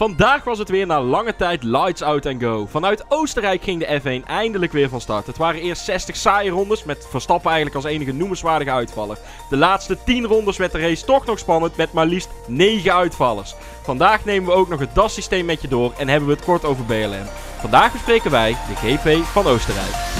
Vandaag was het weer na lange tijd lights out and go. Vanuit Oostenrijk ging de F1 eindelijk weer van start. Het waren eerst 60 saaie rondes, met Verstappen eigenlijk als enige noemenswaardige uitvaller. De laatste 10 rondes werd de race toch nog spannend, met maar liefst 9 uitvallers. Vandaag nemen we ook nog het DAS-systeem met je door en hebben we het kort over BLM. Vandaag bespreken wij de GP van Oostenrijk.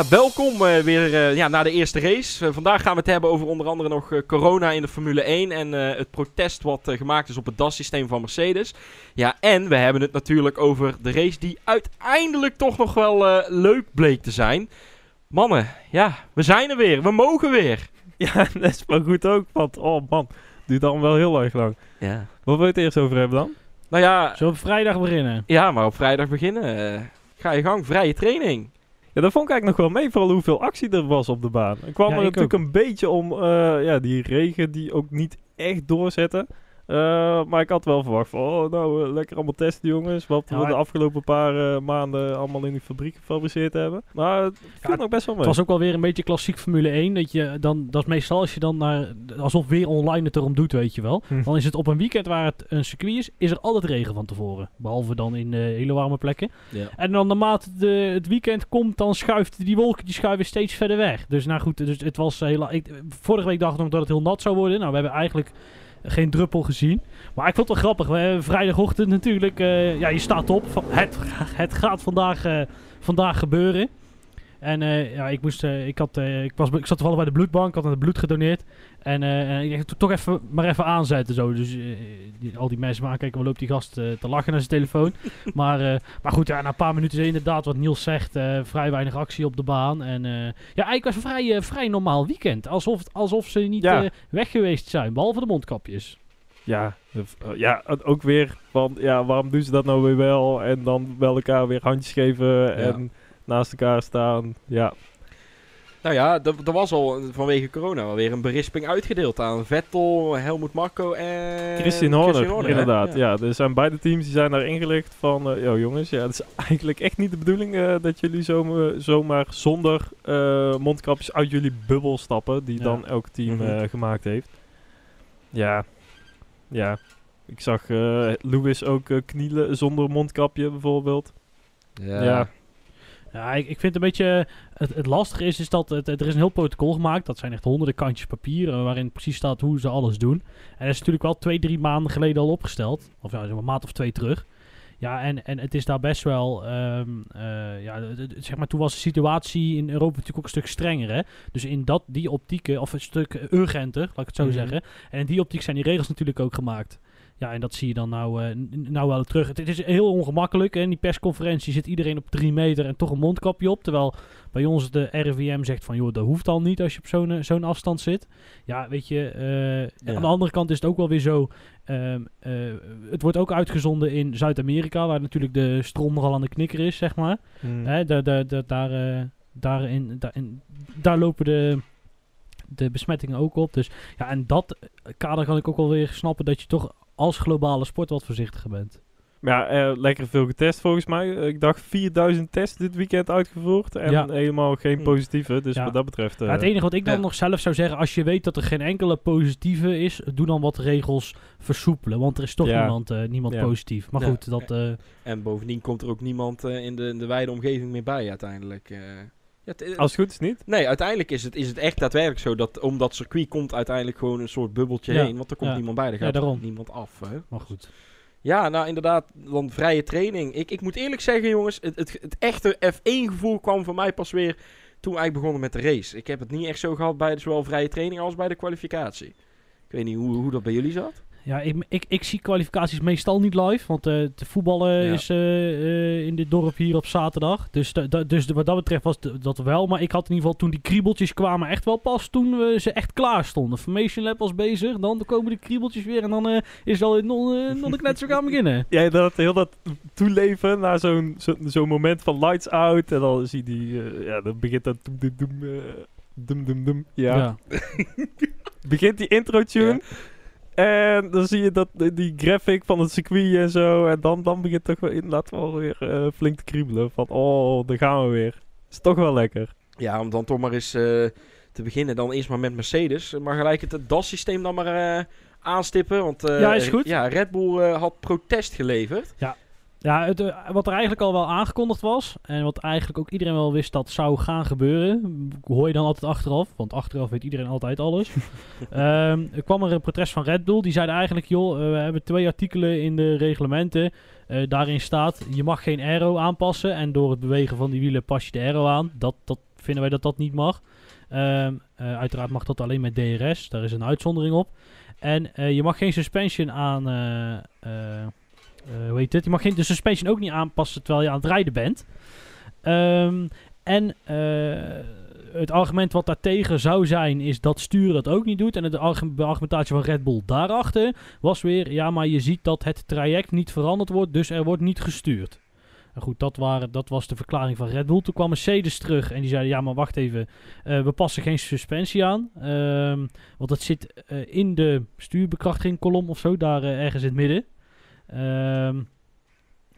Ja, welkom uh, weer uh, ja, na de eerste race. Uh, vandaag gaan we het hebben over onder andere nog corona in de Formule 1 en het protest wat gemaakt is op het DAS-systeem van Mercedes. Ja, en we hebben het natuurlijk over de race die uiteindelijk toch nog wel leuk bleek te zijn. Mannen, ja, we zijn er weer. We mogen weer. Ja, dat is maar goed ook, want oh man, duurt dan wel heel erg lang. Ja. Wat wil je het eerst over hebben dan? Nou ja... Zo op vrijdag beginnen? Ja, maar op vrijdag beginnen. ga je gang, vrije training. Ja, dat vond ik eigenlijk nog wel mee, vooral hoeveel actie er was op de baan. Ik kwam er natuurlijk een beetje om uh, ja, die regen die ook niet echt doorzette. Uh, maar ik had wel verwacht van, oh nou, uh, lekker allemaal testen jongens. Wat we de afgelopen paar uh, maanden allemaal in die fabriek gefabriceerd hebben. Maar het viel ja, nog best wel mee. Het was ook wel weer een beetje klassiek Formule 1. Dat, je dan, dat is meestal als je dan naar, alsof weer online het erom doet, weet je wel. Hm. Dan is het op een weekend waar het een circuit is, is er altijd regen van tevoren. Behalve dan in hele warme plekken. Ja. En dan naarmate de, het weekend komt, dan schuift die wolken die schuiven steeds verder weg. Dus nou goed, dus het was heel... Ik, vorige week dacht ik nog dat het heel nat zou worden. Nou, we hebben eigenlijk geen druppel gezien. Maar ik vond het wel grappig. Vrijdagochtend natuurlijk. Uh, ja, je staat op. Het, het gaat vandaag, uh, vandaag gebeuren. En uh, ja, ik, moest, ik, had, ik, was, ik zat toevallig bij de bloedbank. Had het bloed gedoneerd. En ik dacht, toch even, maar even aanzetten. Zo. Dus die, al die mensen maar kijken, waar loopt die gast te lachen naar zijn telefoon. maar, maar goed, ja, na een paar minuten is inderdaad wat Niels zegt. vrij weinig actie op de baan. En ja, eigenlijk was een vrij, vrij normaal weekend. Alsof, alsof ze niet weg geweest zijn. Behalve de mondkapjes ja, ja, ook weer van, ja, waarom doen ze dat nou weer wel? En dan wel elkaar weer handjes geven en naast elkaar staan. Ja. Nou ja, er was al vanwege corona alweer een berisping uitgedeeld aan Vettel, Helmut Marko en Christian Horner. inderdaad, ja. Er zijn beide teams die zijn daar ingelicht van, uh, jongens, ja, het is eigenlijk echt niet de bedoeling uh, dat jullie zomaar, zomaar zonder uh, mondkapjes uit jullie bubbel stappen, die dan elk team mm gemaakt heeft. Ja, ja, ik zag uh, Lewis ook uh, knielen zonder mondkapje bijvoorbeeld. Ja. Ja, ja ik, ik vind een beetje... Het, het lastige is, is dat het, er is een heel protocol gemaakt. Dat zijn echt honderden kantjes papier uh, waarin precies staat hoe ze alles doen. En dat is natuurlijk wel twee, drie maanden geleden al opgesteld. Of ja, een maand of twee terug. Ja, en, en het is daar best wel. Um, uh, ja, zeg maar, toen was de situatie in Europa natuurlijk ook een stuk strenger. Hè? Dus in dat, die optieken, of een stuk urgenter, laat ik het zo mhm. zeggen. En in die optiek zijn die regels natuurlijk ook gemaakt. Ja, en dat zie je dan nou, uh, nou wel terug. Het, is heel ongemakkelijk. En in die persconferentie zit iedereen op drie meter en toch een mondkapje op. Terwijl bij ons de RIVM zegt van, joh, dat hoeft al niet als je op zo'n eh, zo'n afstand zit. Ja, weet je, uh, aan de andere kant is het ook wel weer zo. Um, uh, het wordt ook uitgezonden in Zuid-Amerika, waar natuurlijk de stroom nogal aan de knikker is, zeg maar. Hmm. Hè, daar, daar, daar, daarin, daarin, daar lopen de de besmettingen ook op. Dus ja, en dat kader kan ik ook wel weer snappen dat je toch als globale sport wat voorzichtiger bent. Ja, eh, lekker veel getest volgens mij. Ik dacht 4000 tests dit weekend uitgevoerd. En helemaal geen hm. positieve. Dus wat dat betreft... het enige wat ik dan nog zelf zou zeggen... als je weet dat er geen enkele positieve is... doe dan wat regels versoepelen. Want er is toch niemand, uh, niemand positief. Maar goed, dat... Uh, en bovendien komt er ook niemand in, de, in de wijde omgeving meer bij uiteindelijk. Ja, Als het goed is niet? Nee, uiteindelijk is het, is het echt daadwerkelijk zo dat om dat circuit komt uiteindelijk gewoon een soort bubbeltje heen. Want er komt niemand bij, er gaat niemand af. Hè? Maar goed. Ja, nou inderdaad, dan vrije training. Ik, ik moet eerlijk zeggen, jongens, het, het, het echte F1-gevoel kwam voor mij pas weer toen ik begonnen met de race. Ik heb het niet echt zo gehad bij zowel vrije training als bij de kwalificatie. Ik weet niet hoe, hoe dat bij jullie zat. Ja, ik, ik, ik zie kwalificaties meestal niet live. Want eh de voetballen Ja. is eh, eh, in dit dorp hier op zaterdag. Dus, da- da- dus wat dat betreft was dat wel. Maar ik had in ieder geval toen die kriebeltjes kwamen echt wel pas toen we ze echt klaar stonden. Formation Lab was bezig. Dan komen de kriebeltjes weer. En dan eh, is al nog, nog de knetser gaan beginnen. Ja, dat heel dat toeleven naar zo'n zo, zo'n moment van lights out. En dan zie je die, ja, dan begint dat doem, doem, doem, eh, doem, doem, doem. Ja. Ja. Begint die intro tune. En dan zie je dat die graphic van het circuit en zo. En dan, dan begint toch wel inderdaad wel weer eh, flink te kriebelen. Van, oh, daar gaan we weer. Is toch wel lekker. Ja, om dan toch maar eens eh, te beginnen. Dan eerst maar met Mercedes. Maar gelijk het DAS-systeem dan maar eh, aanstippen. Want Ja, is goed. Ja, Red Bull had protest geleverd. Ja, het, eh, wat er eigenlijk al wel aangekondigd was, en wat eigenlijk ook iedereen wel wist dat zou gaan gebeuren, hoor je dan altijd achteraf, want achteraf weet iedereen altijd alles. Ehm, er kwam er een protest van Red Bull, die zeiden eigenlijk, joh, eh, we hebben twee artikelen in de reglementen, Eh, daarin staat, je mag geen aero aanpassen en door het bewegen van die wielen pas je de aero aan. Dat, dat vinden wij dat dat niet mag. Ehm, eh, uiteraard mag dat alleen met DRS, daar is een uitzondering op. En je mag geen suspension aan... eh, hoe heet? Je mag geen, de suspension ook niet aanpassen terwijl je aan het rijden bent. Ehm, en eh, het argument wat daartegen zou zijn, is dat sturen dat ook niet doet. En de argu- de argumentatie van Red Bull daarachter was weer: ja, maar je ziet dat het traject niet veranderd wordt, dus er wordt niet gestuurd. En goed, dat, waren, dat was de verklaring van Red Bull. Toen kwam Mercedes terug en die zeiden: ja, maar wacht even, eh, we passen geen suspensie aan. Ehm, want dat zit in de stuurbekrachtiging kolom of zo, daar ergens in het midden. Ehm,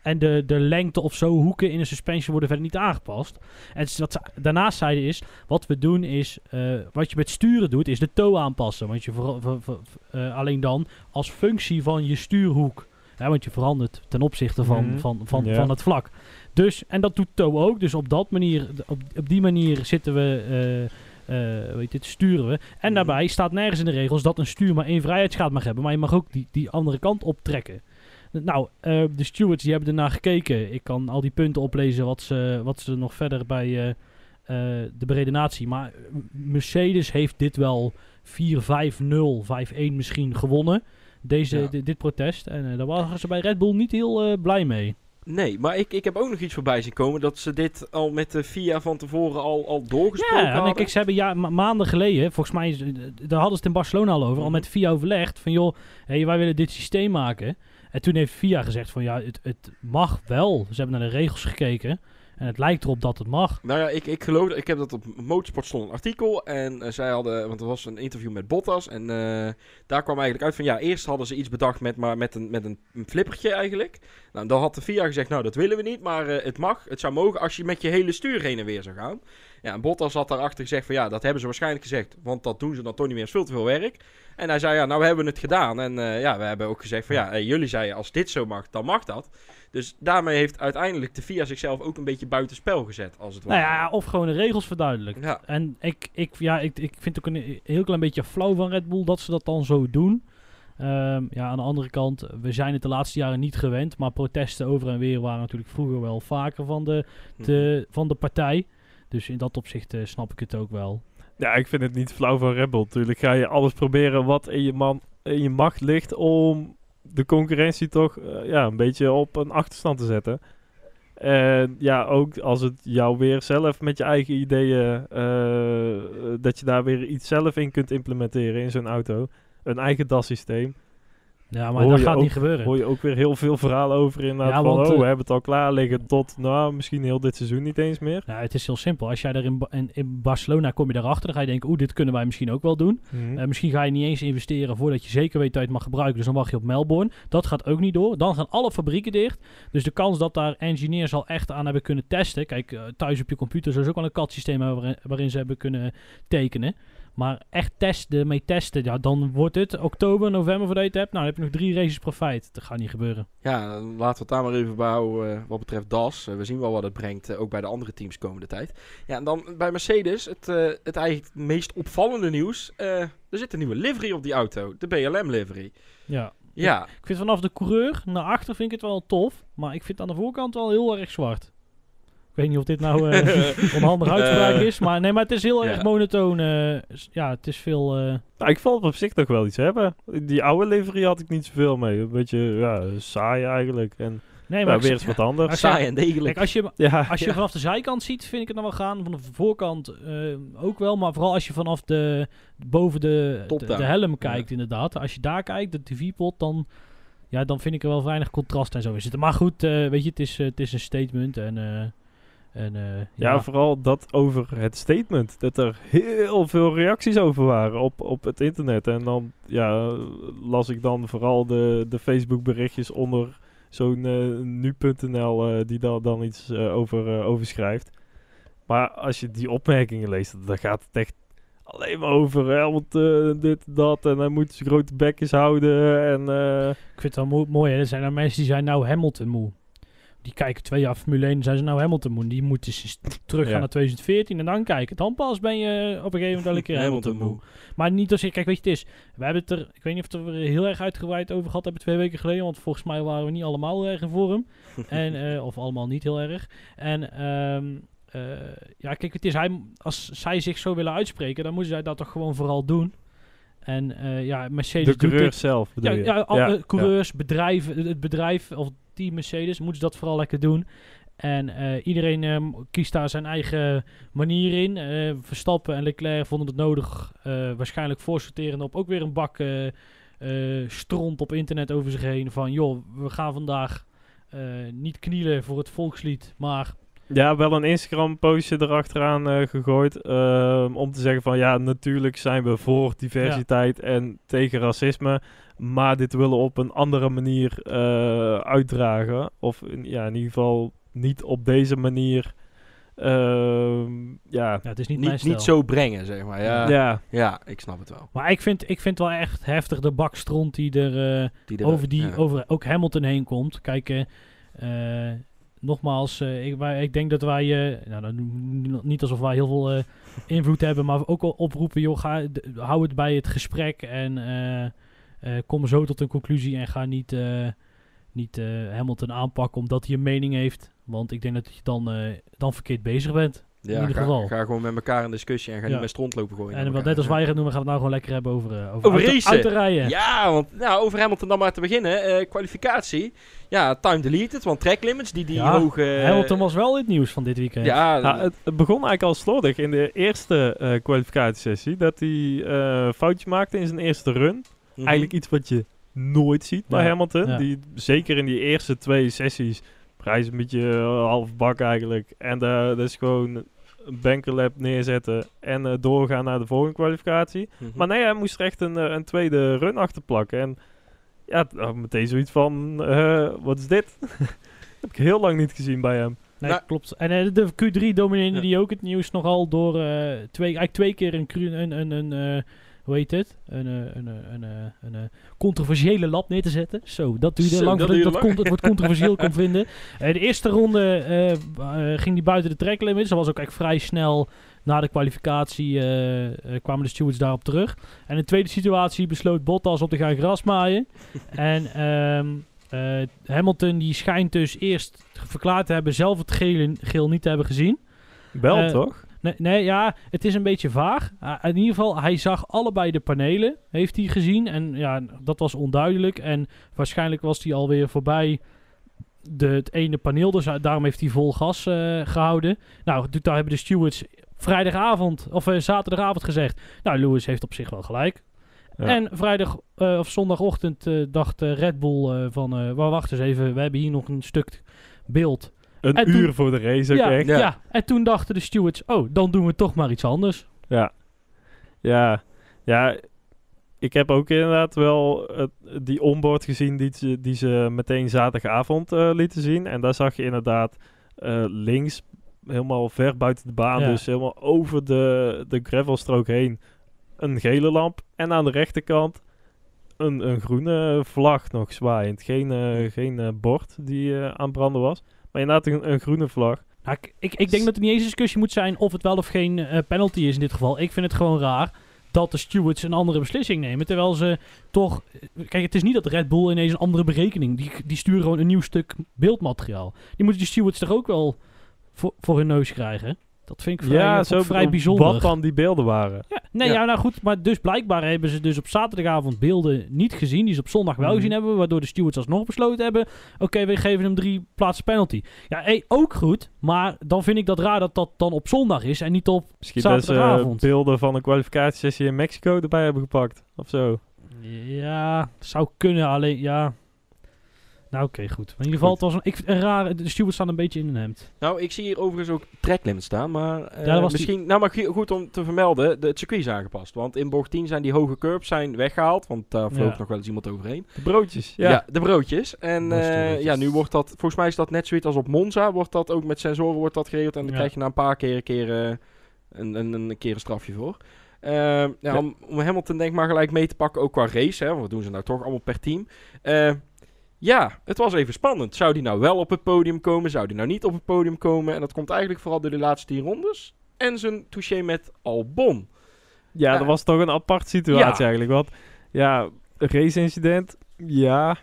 en de, de lengte of zo, hoeken in een suspension worden verder niet aangepast. En wat ze daarnaast zeiden is, wat we doen is, eh, wat je met sturen doet, is de toe aanpassen. Want je ver- ver- ver- eh, alleen dan als functie van je stuurhoek. Ja, want je verandert ten opzichte van, Mhm. van, van, Ja. van het vlak. Dus, en dat doet toe ook. Dus op, dat manier, op, op die manier zitten we, eh, eh, weet je, het, sturen we. En Mhm. daarbij staat nergens in de regels dat een stuur maar één vrijheidsgraad mag hebben. Maar je mag ook die, die andere kant optrekken. Nou, eh, de stewards die hebben ernaar gekeken. Ik kan al die punten oplezen wat ze, wat ze nog verder bij eh, eh, de beredenatie. Maar Mercedes heeft dit wel 4-5-0, 5-1 misschien gewonnen. Deze, Ja. di- dit protest. En daar waren ze bij Red Bull niet heel blij mee. Nee, maar ik, ik heb ook nog iets voorbij zien komen. Dat ze dit al met de FIA van tevoren al, al doorgesproken Ja, en hadden. kijk, ze hebben ja, ma- maanden geleden, volgens mij, daar hadden ze het in Barcelona al over, al Mhm. met FIA overlegd van joh, hey, wij willen dit systeem maken. En toen heeft FIA gezegd van ja, het, het mag wel. Ze hebben naar de regels gekeken en het lijkt erop dat het mag. Nou ja, ik, ik geloof, ik heb dat op Motorsport stond een artikel en eh, zij hadden, want er was een interview met Bottas en eh, daar kwam eigenlijk uit van ja, eerst hadden ze iets bedacht met, maar met, een, met een, een flippertje eigenlijk. Nou, dan had de FIA gezegd, nou dat willen we niet, maar eh, het mag, het zou mogen als je met je hele stuur heen en weer zou gaan. Ja, en Bottas had daarachter gezegd van ja, dat hebben ze waarschijnlijk gezegd, want dat doen ze dan toch niet meer, is veel te veel werk. En hij zei ja, nou we hebben het gedaan en ja, we hebben ook gezegd van ja, jullie zeiden als dit zo mag, dan mag dat. Dus daarmee heeft uiteindelijk de FIA zichzelf ook een beetje buitenspel gezet, als het Nou ware. ja, of gewoon de regels verduidelijkt. Ja. En ik, ik, ja, ik, ik vind het ook een heel klein beetje flauw van Red Bull dat ze dat dan zo doen. Ehm, ja, aan de andere kant, we zijn het de laatste jaren niet gewend. Maar protesten over en weer waren natuurlijk vroeger wel vaker van de, Mhm. de, van de partij. Dus in dat opzicht eh, snap ik het ook wel. Ja, ik vind het niet flauw van Red Bull. Natuurlijk ga je alles proberen wat in je, man, in je macht ligt om de concurrentie toch eh, ja, een beetje op een achterstand te zetten. En ja, ook als het jou weer zelf met je eigen ideeën, eh, dat je daar weer iets zelf in kunt implementeren in zo'n auto. Een eigen DAS-systeem. Ja, maar Hoor dat gaat ook- niet gebeuren. Hoor je ook weer heel veel verhalen over inderdaad Ja, van, want, oh, eh, we hebben het al klaar liggen tot, nou, misschien heel dit seizoen niet eens meer. Nou, het is heel simpel. Als jij er in, in, in Barcelona kom je daarachter, dan ga je denken, oeh, dit kunnen wij misschien ook wel doen. Eh, misschien ga je niet eens investeren voordat je zeker weet dat je het mag gebruiken. Dus dan wacht je op Melbourne. Dat gaat ook niet door. Dan gaan alle fabrieken dicht. Dus de kans dat daar engineers al echt aan hebben kunnen testen. Kijk, eh, thuis op je computer ze ook wel een CAD-systeem hebben waarin, waarin ze hebben kunnen tekenen. Maar echt testen, mee testen, ja, dan wordt het oktober, november voordat je het hebt. Nou, dan heb je nog drie races profijt. Dat gaat niet gebeuren. Ja, dan laten we het daar maar even bij houden eh, wat betreft DAS. Eh, we zien wel wat het brengt, eh, ook bij de andere teams komende tijd. Ja, en dan bij Mercedes, het, het eigenlijk meest opvallende nieuws. er zit een nieuwe livery op die auto, de BLM-livery. Ja. Ja, Ik vind vanaf de coureur naar achter vind ik het wel tof. Maar ik vind aan de voorkant wel heel erg zwart. Ik weet niet of dit nou eh onhandig uitspraak Eh. is. Maar nee, maar het is heel Ja. erg monotoon. eh, ja, het is veel... eh, Nou, ik vond het op zich toch wel iets hebben. Die oude livery had ik niet zoveel mee. Een beetje ja, saai eigenlijk. En nee, maar weer eens wat anders. Saai en degelijk. Kijk, als je, Ja, als je ja. vanaf de zijkant ziet, vind ik het dan wel gaan. Van de voorkant eh, ook wel. Maar vooral als je vanaf de... boven de, de, de helm kijkt, inderdaad. Als je daar kijkt, de tv-pot, dan... Ja, dan vind ik er wel weinig contrast en zo in zitten. Maar goed, eh, weet je, het is, het is een statement. En, eh, en eh, Ja, vooral dat over het statement. Dat er heel veel reacties over waren op, op het internet. En dan ja, las ik dan vooral de, de Facebook berichtjes onder zo'n eh, nu.nl eh, die daar dan iets over, over schrijft. Maar als je die opmerkingen leest, dan gaat het echt alleen maar over hè, want, dit, dat. En dan moeten ze grote bekjes houden. En Ik vind het wel mo- mooi. Hè? Er zijn er mensen die zijn nou Hamilton moe. Die kijken twee jaar Formule 1 zijn ze nou Hamilton moe. Die moeten dus terug gaan Ja. naar 2014 en dan kijken. Dan pas ben je op een gegeven moment wel een keer Hamilton moe. Maar niet als je, kijk, weet je, het is. We hebben het er, ik weet niet of we het er heel erg uitgebreid over gehad hebben twee weken geleden. Want volgens mij waren we niet allemaal heel erg in vorm. en, eh, of allemaal niet heel erg. En, ehm, eh, ja, kijk, het is, hij, als zij zich zo willen uitspreken, dan moeten zij dat toch gewoon vooral doen. En eh, ja, Mercedes de doet dit coureur zelf ja, bedoel je? ja, al, Ja, ja. coureurs, bedrijven, het bedrijf of team Mercedes moeten ze dat vooral lekker doen. En eh, iedereen ehm, kiest daar zijn eigen manier in. Eh, Verstappen en Leclerc vonden het nodig, eh, waarschijnlijk voorsorterend op ook weer een bak stront op internet over zich heen. Van joh, we gaan vandaag niet knielen voor het volkslied, maar Ja, wel een Instagram-postje erachteraan gegooid. ehm, om te zeggen van ja, natuurlijk zijn we voor diversiteit en tegen racisme. Maar dit willen we op een andere manier eh, uitdragen. Of in, ja, in ieder geval niet op deze manier. ehm, ja, ja, het is niet, mijn Niet, stijl. niet zo brengen, zeg maar. Ja, ja. ja. ik snap het wel. Maar ik vind, ik vind wel echt heftig de bak stront die er... eh, Die er- over, die, ja. over ook Hamilton heen komt. Kijk, eh, nogmaals, eh, ik, wij, ik denk dat wij, eh, nou, niet alsof wij heel veel eh, invloed hebben, maar ook wel oproepen, joh, ga, hou het bij het gesprek en kom zo tot een conclusie en ga niet, eh, niet eh, Hamilton aanpakken omdat hij een mening heeft. Want ik denk dat je dan, eh, dan verkeerd bezig bent. Ja, in ieder ga, geval. ga gewoon met elkaar in discussie en ga Ja. niet met stront lopen gooien. en wat net als wij gaan doen, we gaan het nou gewoon lekker hebben over, eh, over, Over auto- racen. autorijden. Ja, want nou, over Hamilton dan maar te beginnen. Eh, kwalificatie. Ja, time deleted, want track limits, die, die Ja, hoge... Hamilton was wel het nieuws van dit weekend. Ja, Nou, het, het begon eigenlijk al slordig in de eerste eh kwalificatiesessie. Dat hij eh foutjes maakte in zijn eerste run. Mhm. Eigenlijk iets wat je nooit ziet bij Ja, Hamilton. ja. Die, zeker in die eerste twee sessies. Prijs een beetje eh, half bak eigenlijk. En daar dat is gewoon een bankerlap neerzetten en eh, doorgaan naar de volgende kwalificatie. Mhm. Maar nee, hij moest er echt een, eh, een tweede run achter plakken. En ja, meteen zoiets van, eh, wat is dit? heb ik heel lang niet gezien bij hem. Nee, Nou- klopt. En eh, de Q3 domineerde Ja. die ook het nieuws nogal door eh, twee, eigenlijk twee keer een, een, een, een eh, hoe heet het? Een, eh, een, eh, een, eh, een, controversiële lab neer te zetten. Zo, dat duurde Zo, lang dat voordat dat con- het woord controversieel kon vinden. De eerste ronde ging die buiten de track limits. Dat was ook echt vrij snel na de kwalificatie kwamen de stewards daarop terug. En in de tweede situatie besloot Bottas op te gaan grasmaaien. en ehm, eh, Hamilton die schijnt dus eerst verklaard te hebben zelf het geel niet te hebben gezien. Wel toch? Nee, nee, ja, het is een beetje vaag. Ah, in ieder geval, hij zag allebei de panelen, heeft hij gezien. En ja, dat was onduidelijk. En waarschijnlijk was hij alweer voorbij de, het ene paneel. Dus hij- daarom heeft hij vol gas eh, gehouden. Nou, daar hebben de stewards vrijdagavond of eh, zaterdagavond gezegd. Nou, Lewis heeft op zich wel gelijk. Ja. En vrijdag eh, of zondagochtend eh, dacht eh, Red Bull eh, van... eh, "Wa- wacht eens even, we hebben hier nog een stuk beeld. Een en uur toen- voor de race ook ja, echt. ja. Ja. en toen dachten de stewards... Oh, dan doen we toch maar iets anders. Ja. Ja. Ja. Ik heb ook inderdaad wel die onboard gezien die ze, die ze meteen zaterdagavond eh, lieten zien. En daar zag je inderdaad eh, links, helemaal ver buiten de baan, Ja. dus helemaal over de, de gravelstrook heen, een gele lamp. En aan de rechterkant een, een groene vlag nog zwaaiend. Geen, eh, geen bord die aan branden was, maar inderdaad een, groene vlag. Nou, ik, ik, ik denk dat er niet eens een discussie moet zijn of het wel of geen eh, penalty is in dit geval. Ik vind het gewoon raar dat de stewards een andere beslissing nemen. Terwijl ze toch... Kijk, het is niet dat Red Bull ineens een andere berekening... Die, die sturen gewoon een nieuw stuk beeldmateriaal. Die moeten die stewards toch ook wel voor, voor hun neus krijgen. Dat vind ik vrij, Ja, zo vrij bijzonder. Wat dan die beelden waren. Ja, nee, Ja. ja. nou goed, maar dus blijkbaar hebben ze dus op zaterdagavond beelden niet gezien, die ze op zondag wel Mhm. gezien hebben, waardoor de stewards alsnog besloten hebben, oké, we geven hem drie plaatsen penalty. Ja, hey, ook goed, maar dan vind ik dat raar dat dat dan op zondag is en niet op... Misschien dat ze eh, Zaterdagavond. beelden van een kwalificatiesessie in Mexico erbij hebben gepakt. Of zo. Ja, zou kunnen, alleen, ja... Nou, oké, goed. Maar in ieder geval, het was een, ik, een rare... De stewards staan een beetje in een hemd. Nou, ik zie hier overigens ook tracklimit staan, maar eh, Ja, dat was die- misschien, nou maar go- goed om te vermelden, de, het circuit is aangepast. Want in bocht 10 zijn die hoge curbs zijn weggehaald, want daar vloog Ja. nog wel eens iemand overheen. De broodjes. Ja, Ja. de broodjes. En eh, broodjes. ja, nu wordt dat, volgens mij is dat net zoiets als op Monza, wordt dat ook met sensoren wordt dat geregeld. En dan Ja. krijg je na een paar keer een keer, eh, een, een, een keer een strafje voor. Eh, ja, Ja. Om, om Hamilton denk ik maar gelijk mee te pakken, ook qua race, hè, want wat doen ze nou toch allemaal per team. Eh, ja, het was even spannend. Zou die nou wel op het podium komen? Zou die nou niet op het podium komen? En dat komt eigenlijk vooral door de laatste tien rondes. En zijn touché met Albon. Ja, Ja. dat was toch een aparte situatie Ja. eigenlijk. Want ja, een race-incident, ja,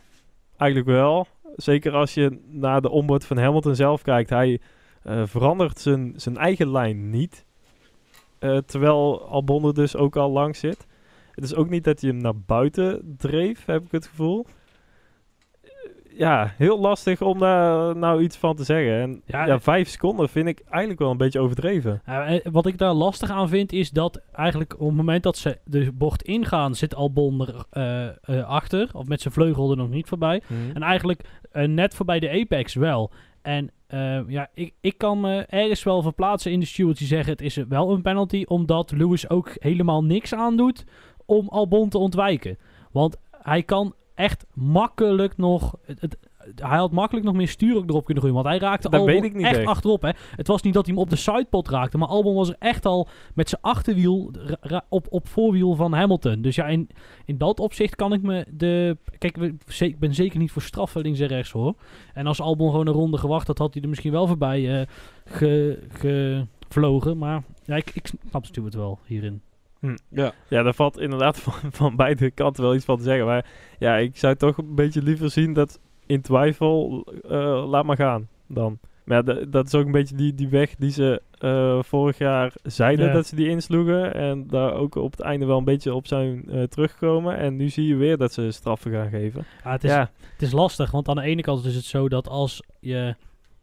eigenlijk wel. Zeker als je naar de onboard van Hamilton zelf kijkt. Hij eh, verandert zijn, zijn eigen lijn niet. Eh, terwijl Albon er dus ook al langs zit. Het is ook niet dat hij hem naar buiten dreef, heb ik het gevoel. Eh, Ja, heel lastig om daar nou iets van te zeggen. En Ja, ja, eh, vijf seconden vind ik eigenlijk wel een beetje overdreven. Ja, eh, wat ik daar lastig aan vind, is dat eigenlijk op het moment dat ze de bocht ingaan, zit Albon er eh, eh, achter. Of met zijn vleugel er nog niet voorbij. En eigenlijk eh, net voorbij de apex wel. En eh, ja, ik, ik kan me ergens wel verplaatsen in de stewards die zeggen het is wel een penalty. Omdat Lewis ook helemaal niks aandoet om Albon te ontwijken. Want hij kan echt makkelijk nog... Het, het- hij had makkelijk nog meer stuur ook erop kunnen groeien. Want hij raakte Dat Albon weet ik niet echt echt. achterop. Hè. Het was niet dat hij hem op de sidepot raakte. Maar Albon was er echt al met zijn achterwiel op, op voorwiel van Hamilton. Dus ja, in, in dat opzicht kan ik me de... Kijk, ik ben zeker niet voor straffen links en rechts hoor. En als Albon gewoon een ronde gewacht had, had hij er misschien wel voorbij eh, ge, gevlogen. Maar ja, ik, ik snap Stuart wel hierin. Ja. Ja, daar valt inderdaad van, van beide kanten wel iets van te zeggen. Maar ja, ik zou toch een beetje liever zien dat in twijfel eh, laat maar gaan dan. Maar ja, dat is ook een beetje die, die weg die ze eh, vorig jaar zeiden Ja. dat ze die insloegen. En daar ook op het einde wel een beetje op zijn eh, teruggekomen. En nu zie je weer dat ze straffen gaan geven. Ja, het, is, ja, het is lastig, want aan de ene kant is het zo dat als je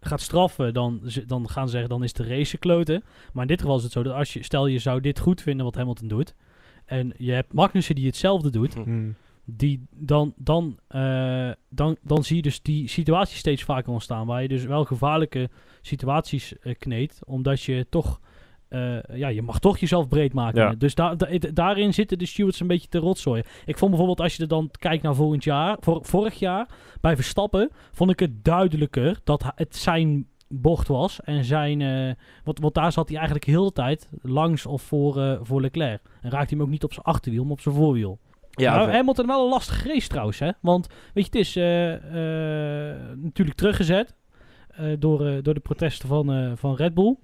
gaat straffen, dan, dan gaan ze zeggen dan is de race kloten. Maar in dit geval is het zo dat als je, stel je zou dit goed vinden wat Hamilton doet. En je hebt Magnussen die hetzelfde doet. Hm. die dan, dan, eh, dan, dan zie je dus die situatie steeds vaker ontstaan. Waar je dus wel gevaarlijke situaties eh, kneedt. Omdat je toch, eh, ja, je mag toch jezelf breed maken. Ja. Dus daar da- da- daarin zitten de stewards een beetje te rotzooien. Ik vond bijvoorbeeld, als je er dan kijkt naar volgend jaar, vor, vorig jaar, bij Verstappen, vond ik het duidelijker dat het zijn bocht was. En zijn, eh, want, want daar zat hij eigenlijk heel de tijd langs of voor, eh, voor Leclerc. En raakte hij hem ook niet op zijn achterwiel, maar op zijn voorwiel. Ja, nou, Hamilton wel een lastige race trouwens, hè? Want weet je, het is natuurlijk teruggezet door, door de protesten van, van Red Bull.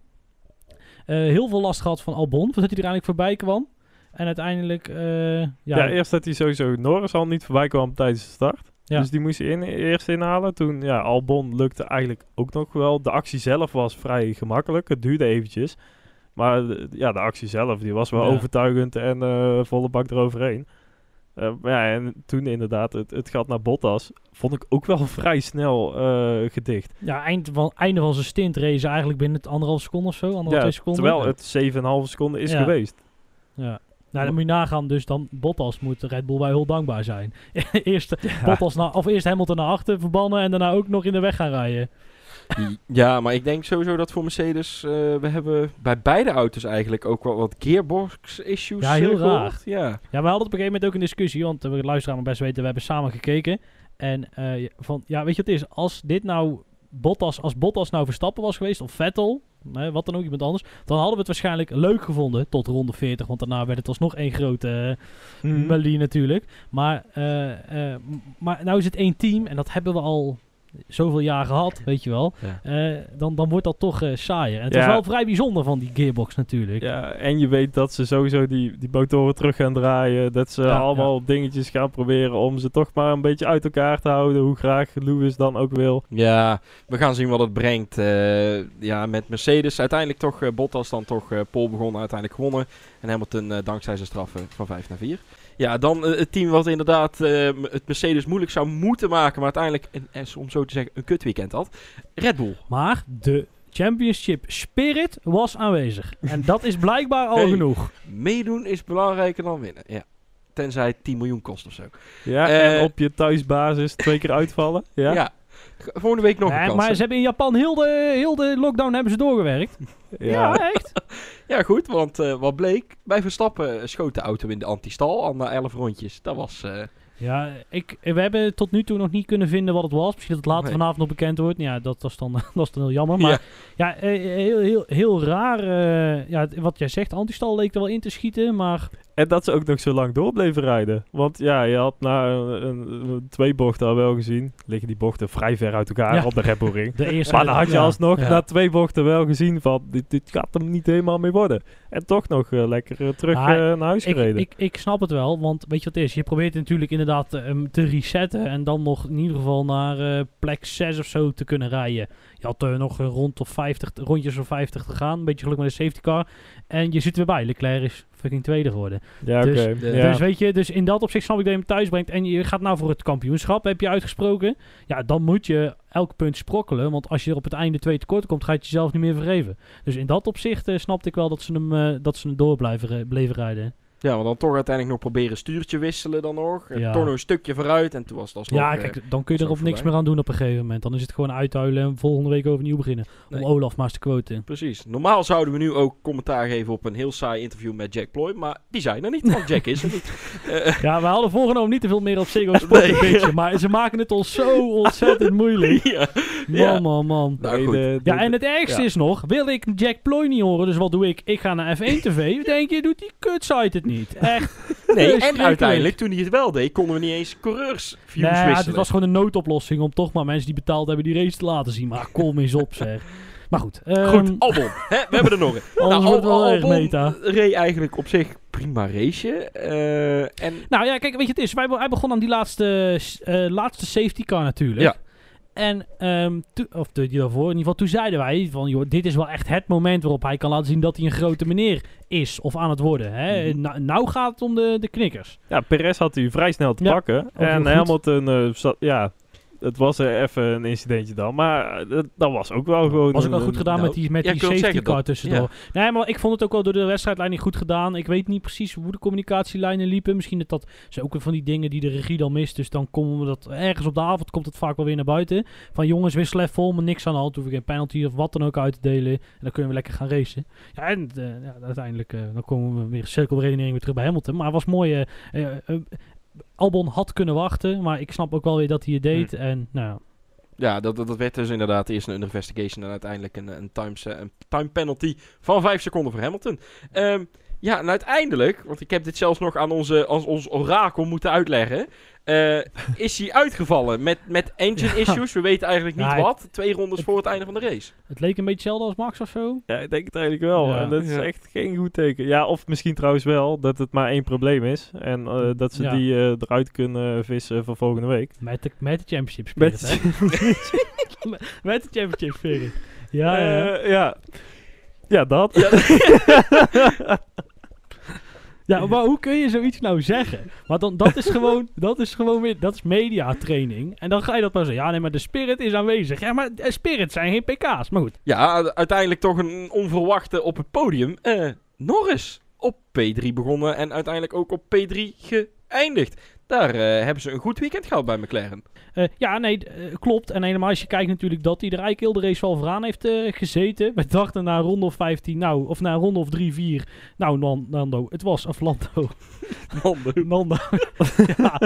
Eh, heel veel last gehad van Albon, voordat hij er eigenlijk voorbij kwam. En uiteindelijk, eh, ja, Ja, eerst dat hij sowieso Norris al niet voorbij kwam tijdens de start. Ja. Dus die moest hij in, eerst inhalen. Toen, ja, Albon lukte eigenlijk ook nog wel. De actie zelf was vrij gemakkelijk. Het duurde eventjes. Maar de- ja, de actie zelf, die was wel Ja. overtuigend en eh, volle bak eroverheen. Eh, ja, en toen inderdaad het, het gat naar Bottas, vond ik ook wel vrij snel eh, gedicht. ja, eind van, einde van zijn stint race eigenlijk binnen het anderhalf seconde of zo. Anderhalf, Ja, twee seconden. terwijl het 7,5 seconden is Ja. geweest. Ja. Nou, dan moet je nagaan, dus dan Bottas moet Red Bull wel heel dankbaar zijn. eerst, Ja. Bottas naar, of eerst Hamilton naar achter verbannen en daarna ook nog in de weg gaan rijden. Ja, maar ik denk sowieso dat voor Mercedes... eh, we hebben bij beide auto's eigenlijk ook wel wat gearbox-issues Ja, heel eh, gehoord. raar. Ja. Ja, we hadden op een gegeven moment ook een discussie, want we luisteren maar best weten, we hebben samen gekeken. En eh, van, ja, weet je wat het is? Als dit nou Bottas, als Bottas nou Verstappen was geweest, of Vettel, hè, wat dan ook, iemand anders, dan hadden we het waarschijnlijk leuk gevonden tot ronde 40, want daarna werd het alsnog één grote eh, melodie natuurlijk. Maar, eh, eh, m- maar nou is het één team en dat hebben we al zoveel jaar gehad, weet je wel. Ja. eh, dan, dan wordt dat toch eh, saaier. En het Ja. is wel vrij bijzonder van die gearbox natuurlijk. Ja, en je weet dat ze sowieso die, die motoren terug gaan draaien. Dat ze Ja, allemaal dingetjes gaan proberen om ze toch maar een beetje uit elkaar te houden. Hoe graag Lewis dan ook wil. Ja, we gaan zien wat het brengt. Eh, ja, met Mercedes uiteindelijk toch Bottas dan toch eh Pol begonnen, uiteindelijk gewonnen. En Hamilton dankzij zijn straffen van 5 naar 4. Ja, dan eh, het team wat inderdaad eh, het Mercedes moeilijk zou moeten maken, maar uiteindelijk, een, eh, om zo te zeggen, een kutweekend had. Red Bull. Maar de championship spirit was aanwezig. En dat is blijkbaar al Hey. genoeg. Meedoen is belangrijker dan winnen. Ja. Tenzij het 10 miljoen kost of zo. Ja, en op je thuisbasis twee keer uitvallen. Ja, Ja. Volgende week nog een Nee, kans. maar ze hebben in Japan heel de, heel de lockdown hebben ze doorgewerkt. Ja, echt. Ja, goed, want eh, wat bleek? Bij Verstappen schoot de auto in de antistal al na 11 rondjes. Dat was... eh, Ja, ik, we hebben tot nu toe nog niet kunnen vinden wat het was. Misschien dat het later Nee. vanavond nog bekend wordt. Ja, dat, dat, is, dan, dat is dan heel jammer. Maar Ja. ja, eh, heel, heel, heel raar. eh, ja, wat jij zegt, antistal leek er wel in te schieten. Maar En dat ze ook nog zo lang door bleven rijden. Want ja, je had na een, twee bochten al wel gezien. Liggen die bochten vrij ver uit elkaar Ja. op de Red Bull ring. de eerste... Maar dan had je alsnog ja. na twee bochten wel gezien van... Dit, dit gaat hem niet helemaal mee worden. En toch nog eh, lekker eh, terug eh, naar huis Ik, gereden. ik, ik snap het wel, want weet je wat het is? Je probeert natuurlijk inderdaad hem te resetten en dan nog in ieder geval naar plek 6 of zo te kunnen rijden. Je had er nog rond of 50, rondjes of 50 te gaan, een beetje geluk met de safety car. En je zit er weer bij, Leclerc is fucking tweede geworden. ja, oké. dus- ja. Dus weet je, dus in dat opzicht snap ik dat je hem thuis brengt en je gaat nou voor het kampioenschap, heb je uitgesproken. Ja, dan moet je elk punt sprokkelen, want als je er op het einde twee tekort komt, ga je het jezelf niet meer vergeven. Dus in dat opzicht eh, snapte ik wel dat ze hem, eh, dat ze hem door blijven, bleven rijden. Ja, maar dan toch uiteindelijk nog proberen stuurtje wisselen dan nog. En. Toch nog een stukje vooruit en toen was alsnog... Ja, eh, kijk, dan kun je er op niks meer aan doen op een gegeven moment. Dan is het gewoon uithuilen en volgende week overnieuw beginnen. Nee. Om Olaf maar eens te quoten. Precies. Normaal zouden we nu ook commentaar geven op een heel saai interview met Jack Ploy, maar die zijn er niet, want Jack is er niet. Eh, Ja, we hadden voorgenomen niet te veel meer op Ziggo Sport Nee. bitchen, Maar ze maken het ons zo ontzettend moeilijk. ja. Man, Ja. man, man. Nou, Nee, goed. de- de- Ja, en het ergste is nog, wil ik Jack Ploy niet horen, dus wat doe ik? Ik ga naar F1 TV. Denk je, doet die kutsite het niet? Echt. Nee, en uiteindelijk, toen hij het wel deed, konden we niet eens Nee, ja, wisselen. het was gewoon een noodoplossing om toch maar mensen die betaald hebben die race te laten zien. Maar kom eens op, zeg. Maar goed. ehm, Goed, Albon. Hè, we hebben er nog een. Het wel erg meta. reed eigenlijk op zich prima raceje. eh, en Nou ja, kijk, weet je, het is. Wij, hij begon aan die laatste, eh, laatste safety car natuurlijk. Ja. En, ehm, of de, die daarvoor, in ieder geval, toen zeiden wij van, joh, dit is wel echt het moment waarop hij kan laten zien dat hij een grote meneer is of aan het worden. Hè? Mhm. Nou, nou gaat het om de, de knikkers. Ja, Perez had hij vrij snel te Ja, pakken. En. Hamilton, eh, zat, ja, het was er even een incidentje dan. Maar eh, dat, dat was ook wel gewoon... Was ook wel een- goed gedaan nou, met die, met ja, die safety car tussendoor. Nee, maar ik vond het ook wel door de wedstrijdleiding goed gedaan. Ik weet niet precies hoe de communicatielijnen liepen. Misschien dat dat zijn ook weer van die dingen die de regie dan mist. Dus dan komen we dat ergens op de avond komt het vaak wel weer naar buiten. Van jongens, wissel even vol, maar niks aan de hand. Hoef ik geen penalty of wat dan ook uit te delen. En dan kunnen we lekker gaan racen. Ja, en eh, ja, uiteindelijk eh, dan komen we weer cirkelredenering weer terug bij Hamilton. Maar het was mooi. Albon had kunnen wachten, maar ik snap ook wel weer dat hij het deed. En nou, ja. ja, dat, dat dat werd dus inderdaad eerst een investigation en uiteindelijk een, een, times, eh, een time penalty van 5 seconden voor Hamilton. Ehm, ja, en uiteindelijk, want ik heb dit zelfs nog aan onze, als ons orakel moeten uitleggen, eh, is hij uitgevallen met, met engine issues. We weten eigenlijk niet wat. Twee rondes voor het einde van de race. het leek een beetje hetzelfde als Max of zo. Ja, ik denk het eigenlijk wel. Ja. En dat is Ja. echt geen goed teken. Ja, of misschien trouwens wel dat het maar één probleem is. En eh, dat ze Ja. die eh, eruit kunnen vissen voor volgende week. Met de, met de championship Met- spirit, hè? Met de championship spirit. Ja, ja. Eh, ja. Ja, dat. ja, maar hoe kun je zoiets nou zeggen? Want dan, dat is gewoon, dat is gewoon weer, dat is mediatraining. En dan ga je dat maar zeggen, ja nee, maar de spirit is aanwezig. Ja, maar de spirit zijn geen pk's. Maar goed, Ja, uiteindelijk toch een onverwachte op het podium. Eh, Norris op P3 begonnen en uiteindelijk ook op P3 geëindigd. Daar eh, hebben ze een goed weekend gehad bij McLaren. Eh, ja, nee, eh, klopt. En helemaal als je kijkt natuurlijk dat hij er eigenlijk heel de race wel vooraan heeft eh, gezeten. We dachten na een ronde of 15, nou, of na een ronde of 3, 4. Nou, Nan- Nando, het was, of Lando. Nando. ja,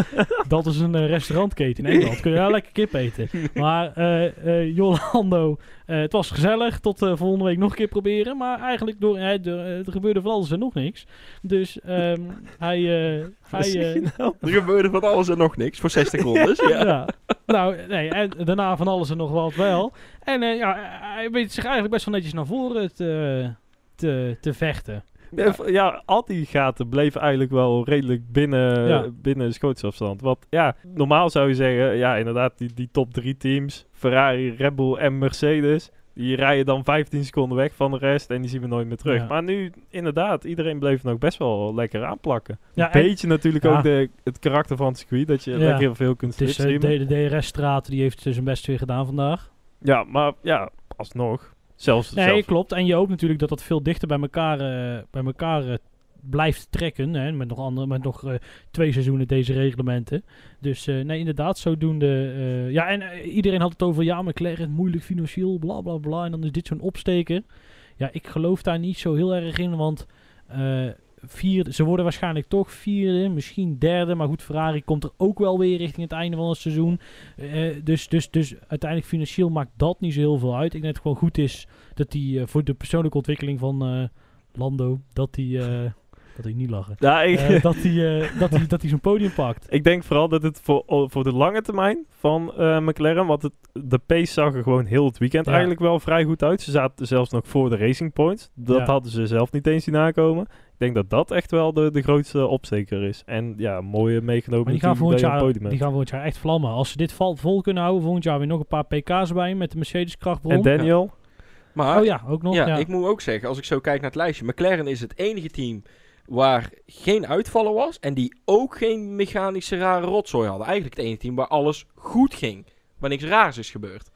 dat is een restaurantketen in Engeland. Kun je wel lekker kip eten. Maar eh eh, Jolando, eh, het was gezellig. Tot volgende week nog een keer proberen. Maar eigenlijk door, er gebeurde van alles en nog niks. Dus ehm, hij... eh, hij eh, Er gebeurde van alles en nog niks voor 60 rondes. Ja. ja. nou, nee, en daarna van alles en nog wat wel. En eh, ja, hij weet zich eigenlijk best wel netjes naar voren te, te, te vechten. Ja, ja, al die gaten bleven eigenlijk wel redelijk binnen, Ja. binnen schootsafstand. Want ja, normaal zou je zeggen, ja inderdaad, die, die top drie teams, Ferrari, Red Bull en Mercedes, die rijden dan 15 seconden weg van de rest en die zien we nooit meer terug. Ja. Maar nu, inderdaad, iedereen bleef nog best wel lekker aanplakken. Ja, Een en- beetje natuurlijk Ja. ook de, het karakter van het circuit, dat je Ja. lekker veel kunt Het is eh, slipstreamen. de, de DRS-straat, die heeft zijn best weer gedaan vandaag. Ja, maar ja, alsnog. Zelfs, Nee, klopt. En je hoopt natuurlijk dat dat veel dichter bij elkaar, eh, bij elkaar eh, blijft trekken. Hè? Met nog, andere, met nog eh, twee seizoenen deze reglementen. Dus eh, nee, inderdaad, zodoende. eh ja, en iedereen had het over, ja, McLaren, moeilijk financieel, bla bla bla. En dan is dit zo'n opsteker. Ja, ik geloof daar niet zo heel erg in, want... vierde, ze worden waarschijnlijk toch vierde, misschien derde. Maar goed, Ferrari komt er ook wel weer richting het einde van het seizoen. Dus, dus, dus uiteindelijk financieel maakt dat niet zo heel veel uit. Ik denk dat het gewoon goed is dat hij voor de persoonlijke ontwikkeling van Lando, dat hij, dat hij niet lachen. Ja, ik, Eh, dat hij eh, dat hij dat hij zo'n podium pakt. Ik denk vooral dat het voor, o- voor de lange termijn van eh, McLaren, want het, de pace zag er gewoon heel het weekend Ja. eigenlijk wel vrij goed uit. Ze zaten zelfs nog voor de Racing Points. Dat Ja. hadden ze zelf niet eens zien aankomen. Ik denk dat dat echt wel de, de grootste opsteker is. En ja, mooie meegenomen Maar die gaan, volgend jaar, podium die gaan volgend jaar echt vlammen. Als ze dit val, vol kunnen houden, volgend jaar weer nog een paar pk's bij met de Mercedes krachtbron. En Daniel, Maar oh ja, ook nog. ja, Ja, ik moet ook zeggen, als ik zo kijk naar het lijstje, McLaren is het enige team waar geen uitvallen was en die ook geen mechanische rare rotzooi hadden. Eigenlijk het enige team waar alles goed ging, waar niks raars is gebeurd.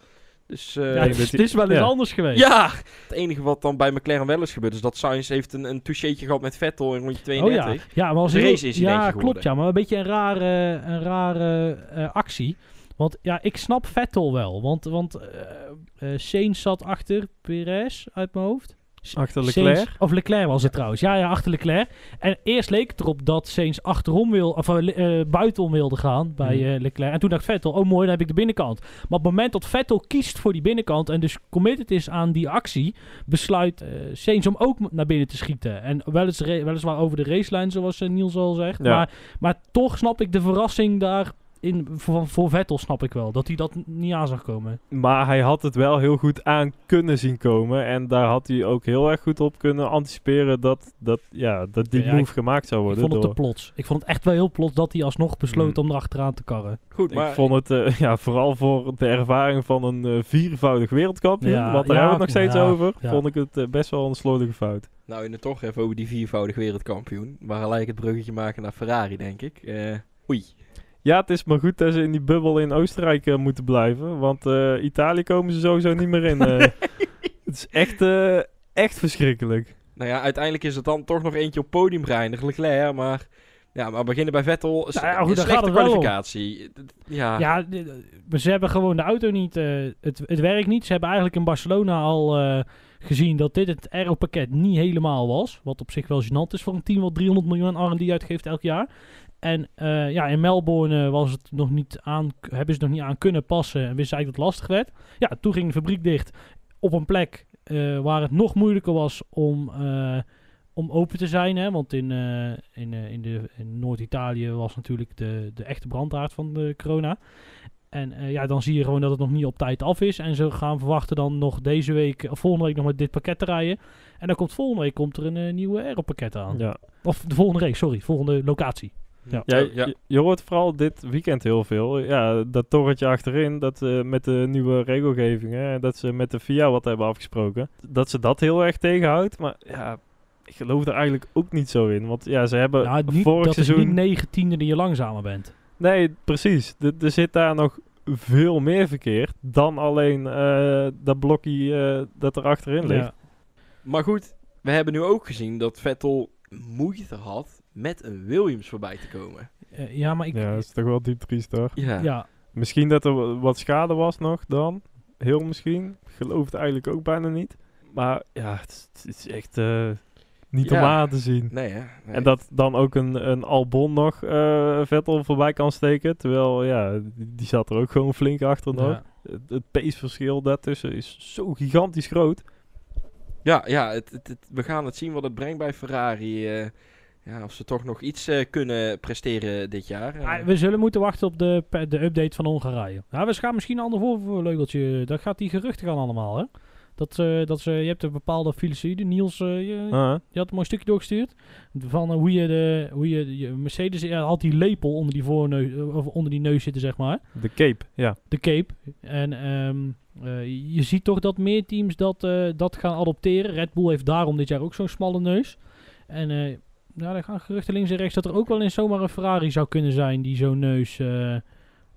Dus eh, Ja, het, is, die- het is wel eens ja. anders geweest. ja, het enige wat dan bij McLaren wel is gebeurd is dat Sainz heeft een, een toucheetje gehad met Vettel in rondje Oh 32. ja, ja maar als Een Ja, geworden. klopt ja, maar een beetje een rare, een rare eh, actie. Want ja, ik snap Vettel wel. Want, want eh eh Sainz zat achter Perez uit mijn hoofd. Achter Sainz- Leclerc. of Leclerc was het trouwens. Ja, ja, achter Leclerc. En eerst leek het erop dat Sainz achterom wil, of eh, eh, buitenom wilde gaan bij Mhm. eh, Leclerc. En toen dacht Vettel, oh mooi, dan heb ik de binnenkant. Maar op het moment dat Vettel kiest voor die binnenkant en dus committed is aan die actie, besluit eh Sainz om ook naar binnen te schieten. En welis, weliswaar over de racelijn, zoals Niels al zegt. Ja. Maar, maar toch snap ik de verrassing daar in, voor, voor Vettel, snap ik wel. Dat hij dat niet aan zag komen. Maar hij had het wel heel goed aan kunnen zien komen. En daar had hij ook heel erg goed op kunnen anticiperen dat, dat, ja, dat die Ja, move ik- gemaakt zou Ik worden. vond het te plots. Ik vond het echt wel heel plots dat hij alsnog besloot Hmm. om erachteraan te karren. Goed, maar ik vond het eh, ja, vooral voor de ervaring van een eh, viervoudig wereldkampioen, Ja, want daar ja, hebben we het nog steeds ja, over, ja. vond ik het eh, best wel een slordige fout. nou in het toch even over die viervoudig wereldkampioen. We gaan gelijk het bruggetje maken naar Ferrari, denk ik. Eh, oei. Ja, het is maar goed dat ze in die bubbel in Oostenrijk eh, moeten blijven, want eh, Italië komen ze sowieso niet meer in. eh. het is echt, eh, echt verschrikkelijk. Nou ja, uiteindelijk is het dan toch nog eentje op podium geëindigd, Leclerc, maar... Ja, maar beginnen bij Vettel, is Nou ja, goed, slechte kwalificatie. Ja, Ja, ze hebben gewoon de auto niet. eh, het, het werkt niet. Ze hebben eigenlijk in Barcelona al eh, gezien dat dit het aero-pakket niet helemaal was. Wat op zich wel gênant is voor een team wat 300 miljoen aan R&D uitgeeft elk jaar. En eh, ja, in Melbourne eh, was het nog niet aan, hebben ze nog niet aan kunnen passen. En wisten eigenlijk dat het lastig werd. Ja, toen ging de fabriek dicht op een plek eh, waar het nog moeilijker was om, om open te zijn. Hè? Want in, in, in, de, in Noord-Italië was natuurlijk de, de echte brandhaard van de corona. En ja, dan zie je gewoon dat het nog niet op tijd af is. En ze gaan verwachten dan nog deze week, of volgende week nog met dit pakket te rijden. En dan komt volgende week komt er een nieuwe aeropakket aan. Ja. Of de volgende race, sorry, volgende locatie. Ja. Ja, ja. Je, je hoort vooral dit weekend heel veel. Ja, dat torrentje achterin, dat eh, met de nieuwe regelgevingen, en dat ze met de FIA wat hebben afgesproken, dat ze dat heel erg tegenhoudt. Maar ja, ik geloof er eigenlijk ook niet zo in. Want ja, ze hebben Nou, niet, vorig dat seizoen... is niet negentiende die je langzamer bent. Nee, precies. Er- Er zit daar nog veel meer verkeerd dan alleen eh, dat blokje eh, dat er achterin ligt. Ja. Maar goed, we hebben nu ook gezien dat Vettel moeite had met een Williams voorbij te komen. Eh, ja, maar ik... Ja, dat is toch wel diep triest hoor. Ja. ja, Misschien dat er wa- wat schade was nog dan. Heel misschien. Ik geloof het eigenlijk ook bijna niet. Maar ja, het, is- het is echt eh, niet om Ja. aan te zien. Nee, hè? Nee. En dat dan ook een, een Albon nog eh, Vettel voorbij kan steken. Terwijl, ja, die, zat er ook gewoon flink achter nog. ja. Het, het paceverschil daartussen is zo gigantisch groot. Ja, ja het, het, het- we gaan het zien wat het brengt bij Ferrari. eh. Ja, of ze toch nog iets eh, kunnen presteren dit jaar. eh. Ah, we zullen moeten wachten op de, de update van Hongarije. Ja, we gaan misschien een ander voorleugeltje. Dat gaat die geruchten gaan allemaal, hè? Dat, eh, dat ze, je hebt een bepaalde filosofie. Niels, eh, je, Ah, je had een mooi stukje doorgestuurd. Van hoe je de hoe je, je Mercedes ja, had die lepel onder die voorneus, of onder die neus zitten, zeg maar. de cape, ja. De cape. En ehm, eh, je ziet toch dat meer teams dat, eh, dat gaan adopteren. Red Bull heeft daarom dit jaar ook zo'n smalle neus. En eh ja, er gaan geruchten links en rechts dat er ook wel eens zomaar een Ferrari zou kunnen zijn die zo'n neus eh,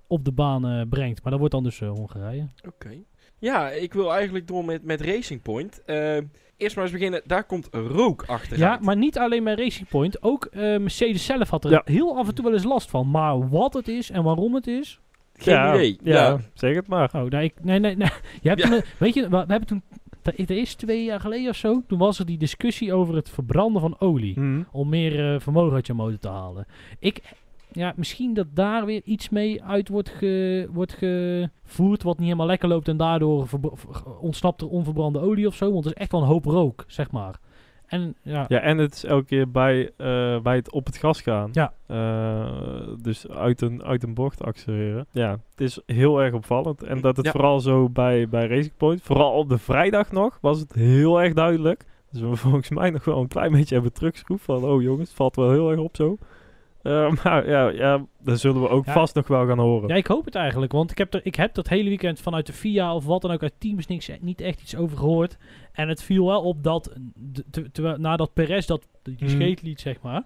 op de baan eh, brengt. Maar dat wordt dan dus eh, Hongarije. Oké. Ja, ik wil eigenlijk door met, met Racing Point. Eh, eerst maar eens beginnen. Daar komt rook achteruit. Ja, maar niet alleen bij Racing Point. Ook eh, Mercedes zelf had er Ja. heel af en toe wel eens last van. Maar wat het is en waarom het is, Geen ja, idee. Ja, Ja. zeg het maar. Oh, nee, ik, nee, nee, nee. Je hebt Ja. toen, eh, weet je, we, we hebben toen, dat is twee jaar geleden of zo, toen was er die discussie over het verbranden van olie. Mhm. Om meer eh, vermogen uit je motor te halen. Ik, ja, misschien dat daar weer iets mee uit wordt, ge, wordt gevoerd wat niet helemaal lekker loopt en daardoor ontsnapt er onverbrande olie of zo. Want het is echt wel een hoop rook, zeg maar. En ja, Ja, en het is elke keer bij, eh, bij het op het gas gaan. Ja. Eh, dus uit een, uit een bocht accelereren. Ja, het is heel erg opvallend. En dat het Ja. vooral zo bij, bij Racing Point, vooral op de vrijdag nog, was het heel erg duidelijk. Dus we volgens mij nog wel een klein beetje hebben teruggeschroefd van, oh jongens, het valt wel heel erg op zo. Eh, maar ja, ja, daar zullen we ook Ja. vast nog wel gaan horen. Ja, ik hoop het eigenlijk. Want ik heb, er, ik heb dat hele weekend vanuit de FIA of wat dan ook uit teams niks, niet echt iets over gehoord. En het viel wel op dat, te- terwijl- nadat Perez dat, die Mhm. scheet liet, zeg maar,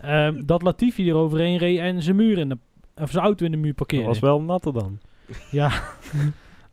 ehm, dat Latifi er overheen reed en zijn muur in de, of zijn auto in de muur Dat parkeerde. was wel natter dan. Ja,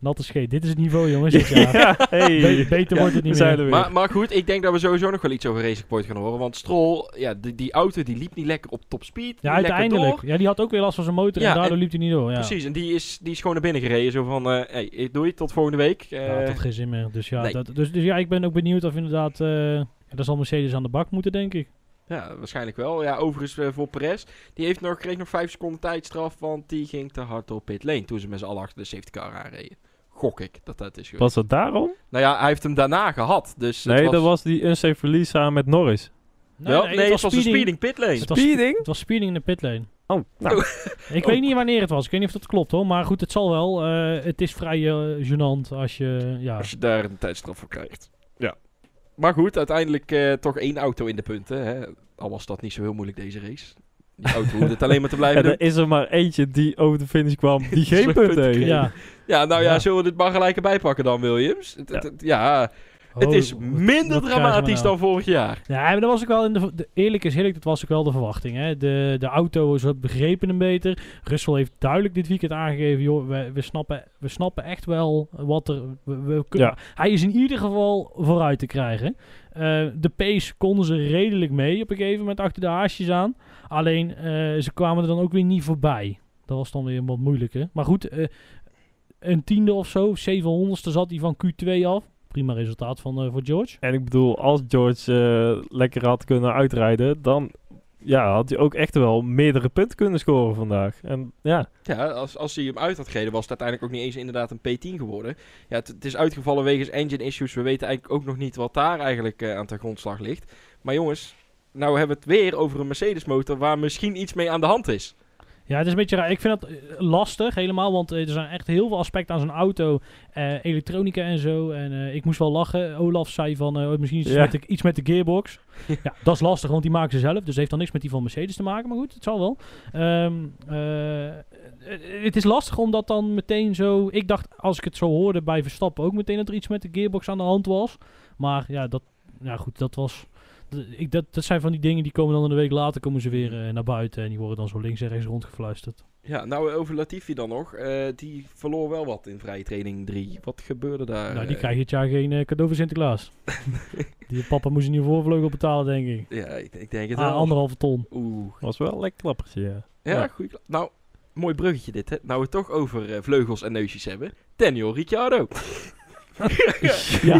natte scheet. Dit is het niveau, jongens. dit jaar. ja, hey. Be- beter wordt het niet meer. er weer. Maar, maar goed, ik denk dat we sowieso nog wel iets over Racing Point gaan horen. Want Stroll, ja, die, die auto die liep niet lekker op top speed. Ja, uiteindelijk. Ja, die had ook weer last van zijn motor Ja, en daardoor en- liep hij niet door. Ja. Precies, en die is, die is gewoon naar binnen gereden. Zo van, eh hey, doei, tot volgende week. Eh, Ja, dat had geen zin meer. Dus ja, nee. dat, dus, dus ja, ik ben ook benieuwd of inderdaad... eh ja, daar zal Mercedes aan de bak moeten, denk ik. Ja, waarschijnlijk wel. Ja, overigens eh, voor Perez. Die heeft nog, kreeg nog 5 seconden tijdstraf, want die ging te hard op pit lane toen ze met z'n allen achter de safety car aanreden. Gok ik dat dat is geweest. Was dat daarom? Nou ja, hij heeft hem daarna gehad. Dus het Nee, dat was die unsafe release samen met Norris. Wel, nee, het was, een speeding pit lane. Het was, Speeding? het was speeding in de pitlane. Oh, nou. Ik weet niet wanneer het was. Ik weet niet of dat klopt hoor. Maar goed, het zal wel. Eh, het is vrij eh, gênant als je... Ja. Als je daar een tijdstraf voor krijgt. Ja. Maar goed, uiteindelijk eh, toch één auto in de punten. Hè. Al was dat niet zo heel moeilijk deze race. Die auto hoefde het alleen maar te blijven doen. er is er maar eentje die over de finish kwam die geen punten punt heeft. ja. Ja, nou ja, Ja. zullen we dit maar gelijk erbij pakken dan, Williams? Het, het- Ja. het- ja, het Oh, is minder wat krijgen we dramatisch nou? dan vorig jaar. Ja, maar dat was ook wel in de, de- eerlijk is eerlijk, dat was ook wel de verwachting. Hè? De, de auto is wat begrepen hem beter. Russell heeft duidelijk dit weekend aangegeven, joh, we, we, snappen, we snappen echt wel wat er. We, we kunnen- Ja. Hij is in ieder geval vooruit te krijgen. Eh, de pace konden ze redelijk mee op een gegeven moment achter de haasjes aan. Alleen eh, ze kwamen er dan ook weer niet voorbij. Dat was dan weer wat moeilijker. Maar goed, eh, een tiende of zo, 700ste zat hij van Q2 af. Prima resultaat van, eh, voor George. En ik bedoel, als George eh, lekker had kunnen uitrijden, dan ja, had hij ook echt wel meerdere punten kunnen scoren vandaag. En ja, Ja, als, als hij hem uit had gereden, was het uiteindelijk ook niet eens inderdaad een P10 geworden. Ja, het, het is uitgevallen wegens engine issues. We weten eigenlijk ook nog niet wat daar eigenlijk aan ten grondslag ligt. Maar jongens, nou hebben we het weer over een Mercedes motor waar misschien iets mee aan de hand is. Ja, het is een beetje raar. Ik vind dat eh, lastig helemaal, want eh, er zijn echt heel veel aspecten aan zo'n auto. eh, elektronica en zo. En eh, ik moest wel lachen. Olaf zei van eh, misschien iets, Ja. met de, iets met de gearbox. ja, dat is lastig, want die maken ze zelf. Dus heeft dan niks met die van Mercedes te maken. Maar goed, het zal wel. Ehm, eh, eh, het is lastig omdat dan meteen zo... Ik dacht, als ik het zo hoorde bij Verstappen ook meteen dat er iets met de gearbox aan de hand was. Maar ja, dat, ja goed, dat was... d- Ik, dat, dat zijn van die dingen die komen dan een week later komen ze weer eh, naar buiten. En die worden dan zo links en rechts rondgefluisterd. Ja, nou over Latifi dan nog. Eh, die verloor wel wat in vrije training 3. Wat gebeurde daar? nou, die krijg je dit jaar geen eh, cadeau voor Sinterklaas. die papa moest een nieuwe voorvleugel betalen, denk ik. Ja, ik, ik denk het Ah, wel. anderhalve ton. Oeh. was wel een lekker klappertje, ja. Ja, Ja. goed. Nou, mooi bruggetje dit, hè. Nou we het toch over vleugels en neusjes hebben. Daniel Ricciardo. Ja,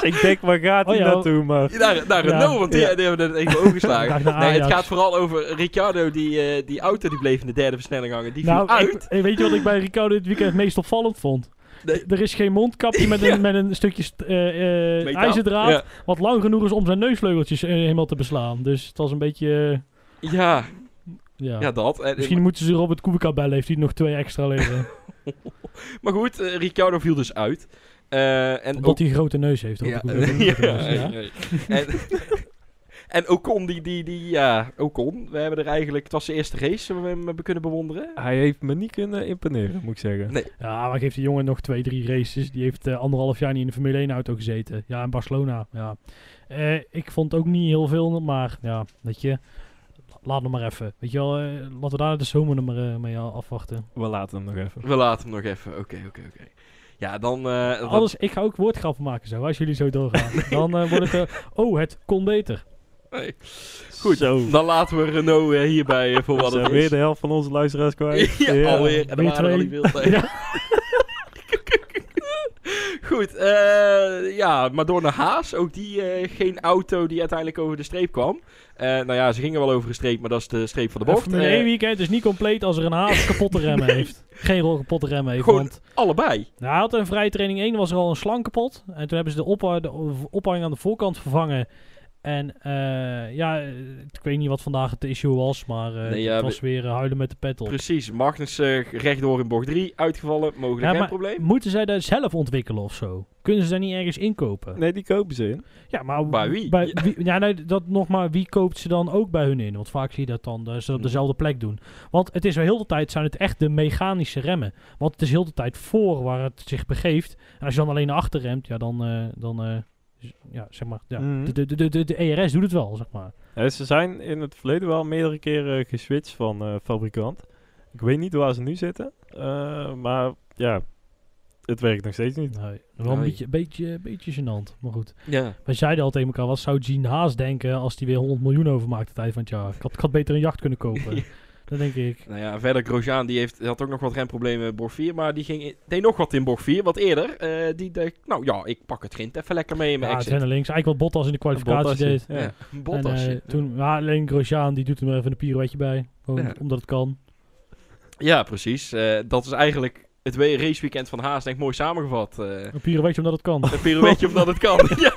ik denk, waar gaat hij Oh, ja. naartoe? Maar Naar, naar Ja. Renault, want die, Ja. die hebben het even overgeslagen. Nee, het gaat vooral over Ricciardo. Die, eh, die auto die bleef in de derde versnelling hangen. Die viel Nou, uit. ik, eh, weet je wat ik bij Ricardo dit weekend het meest opvallend vond? Nee. Er is geen mondkapje met, een, Ja. met een stukje st- eh, ijzerdraad. Ja. Wat lang genoeg is om zijn neusvleugeltjes helemaal te beslaan. Dus het was een beetje... Ja, ja. ja, dat. En- Misschien moeten ze Robert Kubica bellen. Heeft hij nog twee extra liggen. Maar goed, Ricciardo viel dus uit. Eh, en Omdat hij een grote neus heeft. Ja. En, Ocon, die, die, die, ja, Ocon. We hebben er eigenlijk, het was de eerste race waar we hem hebben kunnen bewonderen. Hij heeft me niet kunnen imponeren, moet ik zeggen. Nee. Ja, maar geeft die jongen nog twee, drie races. Die heeft eh, anderhalf jaar niet in de Formule 1 auto gezeten. Ja, in Barcelona. Ja. Eh, ik vond ook niet heel veel, maar ja, weet je. Laat hem maar even. Weet je wel, laten we daar de zomer nog maar eh, mee afwachten. We laten hem nog even. We laten hem nog even. Oké, oké, oké. Ja, dan... eh, dat- Anders, ik ga ook woordgrappen maken zo, als jullie zo doorgaan. Dan eh, wordt het, eh, oh, het kon beter. nee. Goed, Zo. dan laten we Renault hierbij voor We wat zijn het weer de helft van onze luisteraars kwijt. ja, alweer. En waren er al twee. niet veel tegen. Goed, eh, ja, maar door naar Haas. Ook die eh, geen auto die uiteindelijk over de streep kwam. Eh, nou ja, ze gingen wel over de streep, maar dat is de streep van de bocht. Formule 1 weekend is niet compleet als er een haas kapotte remmen heeft. Geen rol kapotte remmen heeft. Gewoon- Want allebei. nou, hij had een vrije training 1, was er al een slang kapot. En toen hebben ze de, opha- de ophanging aan de voorkant vervangen. En eh, ja, eh, ik weet niet wat vandaag het issue was, maar eh, Nee, ja, het was weer huilen met de pet op. Precies, Magnus eh, rechtdoor in bocht 3 uitgevallen. Mogelijk Ja, geen maar- probleem. Moeten zij dat zelf ontwikkelen of zo? Kunnen ze daar niet ergens inkopen? Nee, die kopen ze in. Ja, maar Bij wie? Bij, wie ja, nee, dat nog maar, wie koopt ze dan ook bij hun in? Want vaak zie je dat dan eh, ze op Hmm. dezelfde plek doen. Want het is wel heel de tijd, zijn het echt de mechanische remmen. Want het is heel de tijd voor waar het zich begeeft. En als je dan alleen naar achter remt, ja, dan, eh, dan eh, ja, zeg maar, ja, Mhm. de, de, de, de, de ERS doet het wel, zeg maar. Ja, ze zijn in het verleden wel meerdere keren geswitcht van eh, fabrikant. Ik weet niet waar ze nu zitten. eh, maar ja, het werkt nog steeds niet. Nee, wel een Nee. beetje, beetje, beetje gênant, maar goed. Ja. Wij zeiden al tegen elkaar, wat zou Gene Haas denken als hij weer 100 miljoen overmaakt het eind van het jaar? Ik had, ik had beter een jacht kunnen kopen. Dat denk ik. Nou ja, verder Grosjean die heeft, had ook nog wat remproblemen in bocht 4. Maar die ging in- deed nog wat in bocht 4. Wat eerder. eh, die dacht, nou ja, ik pak het grind even lekker mee in mijn Ja, exit. zijn links. Eigenlijk wat Bottas in de kwalificatie deed. Ja. En, eh, toen, ja, alleen Grosjean die doet er maar even een pirouetje bij. Gewoon Ja. omdat het kan. Ja, precies. Eh, dat is eigenlijk het we- raceweekend van Haas, denk ik, mooi samengevat. eh Een pirouetje omdat het kan. een pirouetje omdat het kan. ja.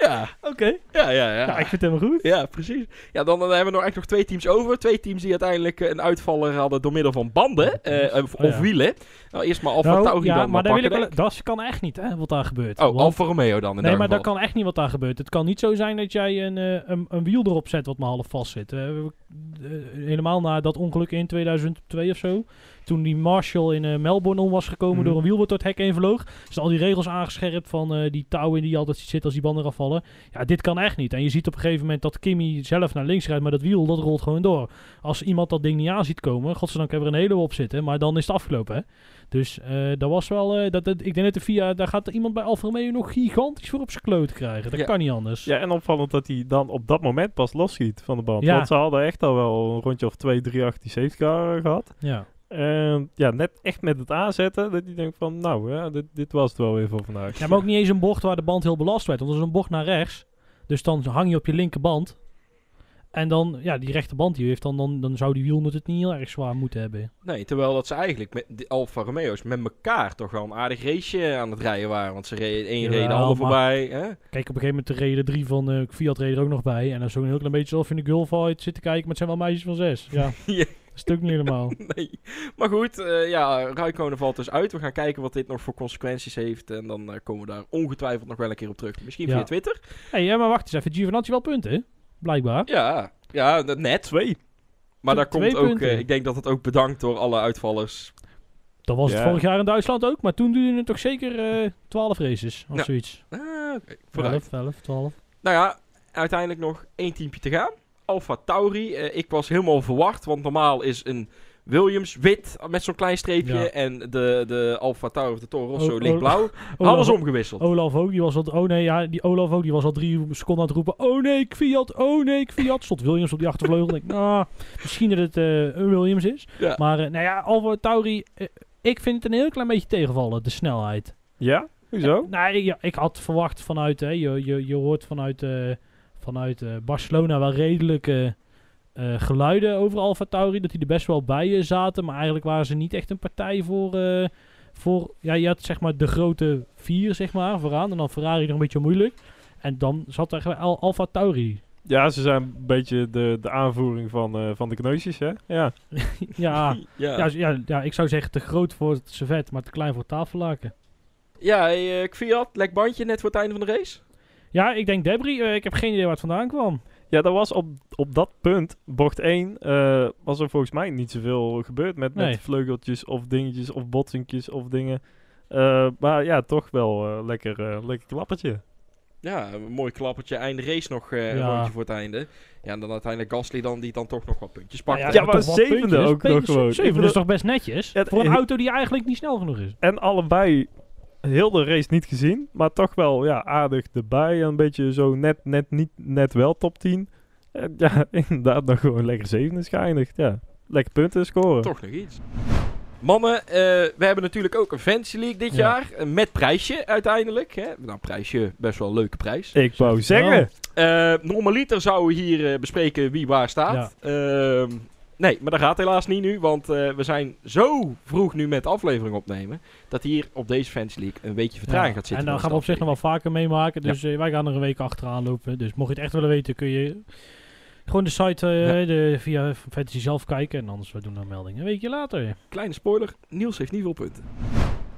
Ja, Oké. ja, ja, ja. Ja, ik vind het helemaal goed. Ja, precies. Ja, dan, dan hebben we nog echt nog twee teams over. Twee teams die uiteindelijk eh, een uitvaller hadden door middel van banden eh, of, Oh, ja. wielen. Nou, eerst maar Alfa Nou, Tauri ja, dan maar daar wil ik wel, dat kan echt niet, hè, wat daar gebeurt. Oh, Want- Alfa Romeo dan in Nee, maar dat kan echt niet wat daar gebeurt. Het kan niet zo zijn dat jij een, eh, een, een wiel erop zet wat maar half vast zit. Helemaal na dat ongeluk in 2002 of zo. Toen die Marshall in eh, Melbourne om was gekomen Mhm. door een wiel wat door het hek heen vloog. Zijn al die regels aangescherpt van eh, die touwen die altijd zitten als die banden eraf vallen. Ja, dit kan echt niet. En je ziet op een gegeven moment dat Kimmy zelf naar links rijdt, maar dat wiel dat rolt gewoon door. Als iemand dat ding niet aan ziet komen, godzijdank hebben we er een hele op zitten, maar dan is het afgelopen. Hè? Dus eh dat was wel, dat, dat, ik denk dat de VIA, daar gaat iemand bij Alfa Romeo nog gigantisch voor op zijn kloot krijgen. Dat Ja. kan niet anders. Ja, en opvallend dat hij dan op dat moment pas losschiet van de band. Ja. Want ze hadden echt al wel een rondje of twee, drie achter die safety car eh, gehad. Ja. En ja, net echt met het aanzetten, dat hij denkt van, nou, ja, dit, dit was het wel weer voor vandaag. Ja, maar ook niet eens een bocht waar de band heel belast werd. Want dat is een bocht naar rechts. Dus dan hang je op je linkerband. En dan, ja, die rechterband die heeft, dan, dan, dan zou die wielnut het niet heel erg zwaar moeten hebben. Nee, terwijl dat ze eigenlijk met de Alfa Romeo's met elkaar toch wel een aardig raceje aan het rijden waren. Want ze reden één Jawel, reed de ander maar- voorbij. Hè? Kijk, op een gegeven moment de reden drie van eh, Fiat reden er ook nog bij. En dan zo een heel klein beetje alsof je in de Gulfight zit te kijken, maar het zijn wel meisjes van zes. Ja, Ja. Ook niet helemaal. Nee. Maar goed, eh ja, Raikkonen valt dus uit. We gaan kijken wat dit nog voor consequenties heeft. En dan eh, komen we daar ongetwijfeld nog wel een keer op terug. Misschien Ja. via Twitter. Hé, ja, maar wacht eens even. Giovinazzi wel punten, hè? Blijkbaar. Ja, ja net. Twee. Maar daar komt ook, punten. eh, ik denk dat het ook bedankt door alle uitvallers. Dat was het vorig jaar in Duitsland ook. Maar toen duurde het toch zeker eh 12 races of Ja. zoiets. Ah, oké. Vooruit. 11, 11, 12. Nou ja, uiteindelijk nog één teampje te gaan. Alfa Tauri. Eh, ik was helemaal verwacht, want normaal is een Williams wit met zo'n klein streepje. Ja. En de, de Alfa Tauri of de Toro Rosso lichtblauw. Alles omgewisseld. Olaf ook, die was al, oh nee, ja, die Olaf ook, die was al drie seconden aan het roepen, oh nee, ik Fiat, oh nee, ik Fiat. Stond Williams op die achtervleugel, ik denk, nou, misschien dat het eh, een Williams is. Ja. Maar, eh, nou ja, Alfa Tauri, ik vind het een heel klein beetje tegenvallen, de snelheid. Ja? Hoezo? Nou, ik, ja, ik had verwacht vanuit, hè, je, je, je hoort vanuit, eh, vanuit eh, Barcelona wel redelijk, eh, geluiden over Alfa Tauri. Dat die er best wel bij eh, zaten. Maar eigenlijk waren ze niet echt een partij voor... eh, voor ja, je had zeg maar de grote vier zeg maar, vooraan. En dan Ferrari nog een beetje moeilijk. En dan zat er Al Alfa Tauri. Ja, ze zijn een beetje de, de aanvoering van, eh, van de kneusjes, hè? Ja. ja, Ja, ja, ja, ja, ik zou zeggen te groot voor het servet, maar te klein voor het tafellaken. ja hey, eh, Kviat, lek bandje net voor het einde van de race. Ja, ik denk Debris. eh, ik heb geen idee waar het vandaan kwam. Ja, dat was op, op dat punt, bocht 1, eh, was er volgens mij niet zoveel gebeurd met, Nee. met vleugeltjes of dingetjes of botsinkjes of dingen. Eh, maar ja, toch wel eh, lekker, eh, lekker klappertje. Ja, een mooi klappertje. Einde race nog eh, een Ja. rondje voor het einde. Ja, en dan uiteindelijk Gasly dan, die dan toch nog wat puntjes pakt. Nou Ja, maar toch wat zevende puntjes. ook nog gewoon. Zevende is toch best netjes? Het- voor een auto die eigenlijk niet snel genoeg is. En allebei heel de race niet gezien, maar toch wel ja, aardig erbij. En een beetje zo net, net, niet, net wel top 10. En ja, inderdaad nog gewoon lekker zevende is geëindigd. Ja, lekker punten scoren. Toch nog iets. Mannen, eh, we hebben natuurlijk ook een Fantasy League dit Ja. jaar. eh, met prijsje uiteindelijk. Hè. Nou, prijsje, best wel een leuke prijs. Ik wou zeggen. Eh normaliter zouden we hier eh, bespreken wie waar staat. Ehm, nee, maar dat gaat helaas niet nu. Want eh, we zijn zo vroeg nu met de aflevering opnemen. Dat hier op deze Fantasy League een beetje vertraging Ja, gaat zitten. En dan gaan we op zich nog wel vaker meemaken. Dus eh, wij gaan er een week achteraan lopen. Dus mocht je het echt willen weten, kun je gewoon de site eh, Ja. de, via Fantasy zelf kijken. En anders we doen dan melding een weekje later. Kleine spoiler, Niels heeft niet veel punten.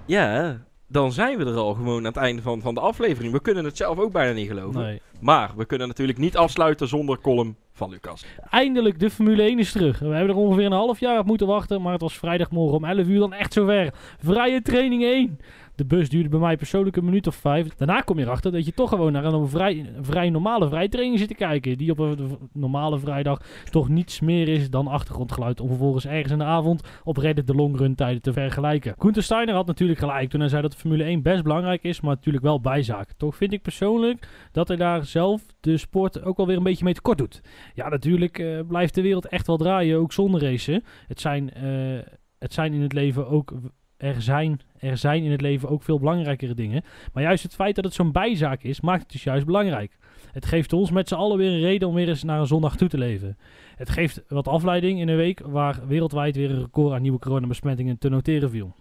Ja, dan zijn we er al gewoon aan het einde van, van de aflevering. We kunnen het zelf ook bijna niet geloven. Nee. Maar we kunnen natuurlijk niet afsluiten zonder column van Lucas. Eindelijk, de Formule 1 is terug. We hebben er ongeveer een half jaar op moeten wachten, maar het was vrijdagmorgen om 11 uur dan echt zover. Vrije training 1. De bus duurde bij mij persoonlijk een minuut of vijf. Daarna kom je erachter dat je toch gewoon naar een vrij, vrij normale vrije training zit te kijken. Die op een normale vrijdag toch niets meer is dan achtergrondgeluid. Om vervolgens ergens in de avond op Reddit de longrun tijden te vergelijken. Gunther Steiner had natuurlijk gelijk toen hij zei dat Formule 1 best belangrijk is, maar natuurlijk wel bijzaak. Toch vind ik persoonlijk dat hij daar zelf de sport ook wel weer een beetje mee tekort doet. Ja, natuurlijk eh, blijft de wereld echt wel draaien, ook zonder racen. Het zijn, eh, het zijn in het leven ook... Er zijn, er zijn in het leven ook veel belangrijkere dingen. Maar juist het feit dat het zo'n bijzaak is, maakt het dus juist belangrijk. Het geeft ons met z'n allen weer een reden om weer eens naar een zondag toe te leven. Het geeft wat afleiding in een week waar wereldwijd weer een record aan nieuwe coronabesmettingen te noteren viel.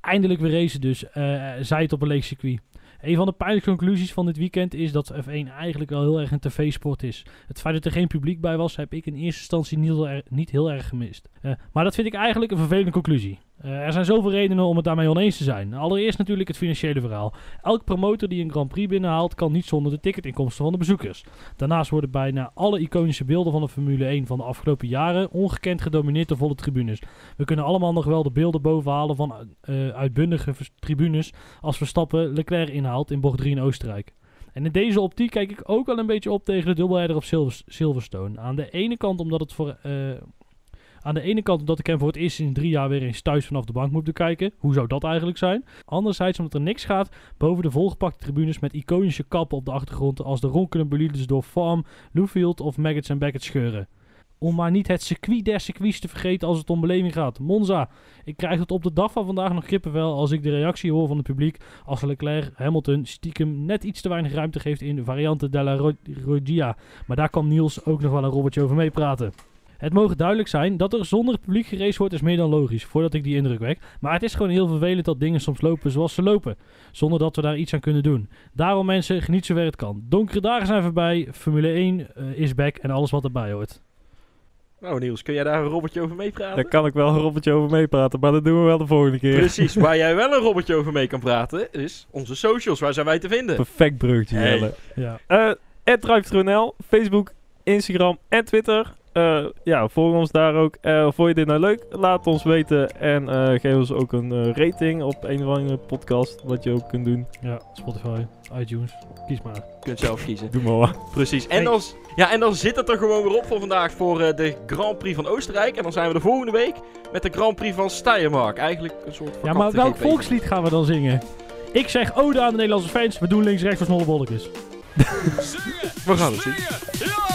Eindelijk weer racen dus, eh zij het op een leeg circuit. Een van de pijnlijke conclusies van dit weekend is dat F1 eigenlijk wel heel erg een tv-sport is. Het feit dat er geen publiek bij was, heb ik in eerste instantie niet heel erg, niet heel erg gemist. Eh, maar dat vind ik eigenlijk een vervelende conclusie. Eh, er zijn zoveel redenen om het daarmee oneens te zijn. Allereerst natuurlijk het financiële verhaal. Elk promotor die een Grand Prix binnenhaalt, kan niet zonder de ticketinkomsten van de bezoekers. Daarnaast worden bijna alle iconische beelden van de Formule 1 van de afgelopen jaren ongekend gedomineerd door volle tribunes. We kunnen allemaal nog wel de beelden bovenhalen van eh, uitbundige tribunes als Verstappen Leclerc inhaalt in bocht 3 in Oostenrijk. En in deze optiek kijk ik ook wel een beetje op tegen de dubbelrijder op Silver- Silverstone. Aan de ene kant omdat het voor... eh, aan de ene kant omdat ik hem voor het eerst in drie jaar weer eens thuis vanaf de bank moet bekijken. Hoe zou dat eigenlijk zijn? Anderzijds omdat er niks gaat boven de volgepakte tribunes met iconische kappen op de achtergrond als de ronkende bolides door Farm, Lufield of Maggots en Beckett scheuren. Om maar niet het circuit der circuits te vergeten als het om beleving gaat. Monza. Ik krijg het op de dag van vandaag nog kippenvel als ik de reactie hoor van het publiek als Leclerc Hamilton stiekem net iets te weinig ruimte geeft in de variante della Ro- Regia. Maar daar kan Niels ook nog wel een robotje over meepraten. Het mogen duidelijk zijn dat er zonder publiek geraced wordt is meer dan logisch, voordat ik die indruk wek. Maar het is gewoon heel vervelend dat dingen soms lopen zoals ze lopen, zonder dat we daar iets aan kunnen doen. Daarom mensen, geniet zover het kan. Donkere dagen zijn voorbij, Formule 1 eh, is back en alles wat erbij hoort. Nou Niels, kun jij daar een robotje over meepraten? Daar kan ik wel een robotje over meepraten, maar dat doen we wel de volgende keer. Precies, waar jij wel een robotje over mee kan praten, is onze socials. Waar zijn wij te vinden? Perfect bruggetje, Hey. Jelle. Ja. Eh @drive_nl, Facebook, Instagram en Twitter. Eh, ja, volg ons daar ook. Eh vond je dit nou leuk? Laat ons weten. En eh, geef ons ook een eh, rating op een of andere podcast. Wat je ook kunt doen. ja, Spotify, iTunes, kies maar. Je kunt zelf kiezen. Doe maar wat. Precies. En Hey. dan, ja, en dan zit het er gewoon weer op voor vandaag voor eh, de Grand Prix van Oostenrijk. En dan zijn we de volgende week met de Grand Prix van Steiermark. Eigenlijk een soort Ja, maar welk volkslied gaan we dan zingen? Ik zeg ode aan de Nederlandse fans, we doen links-rechts voor snolle bolletjes. We gaan het zien. Ja!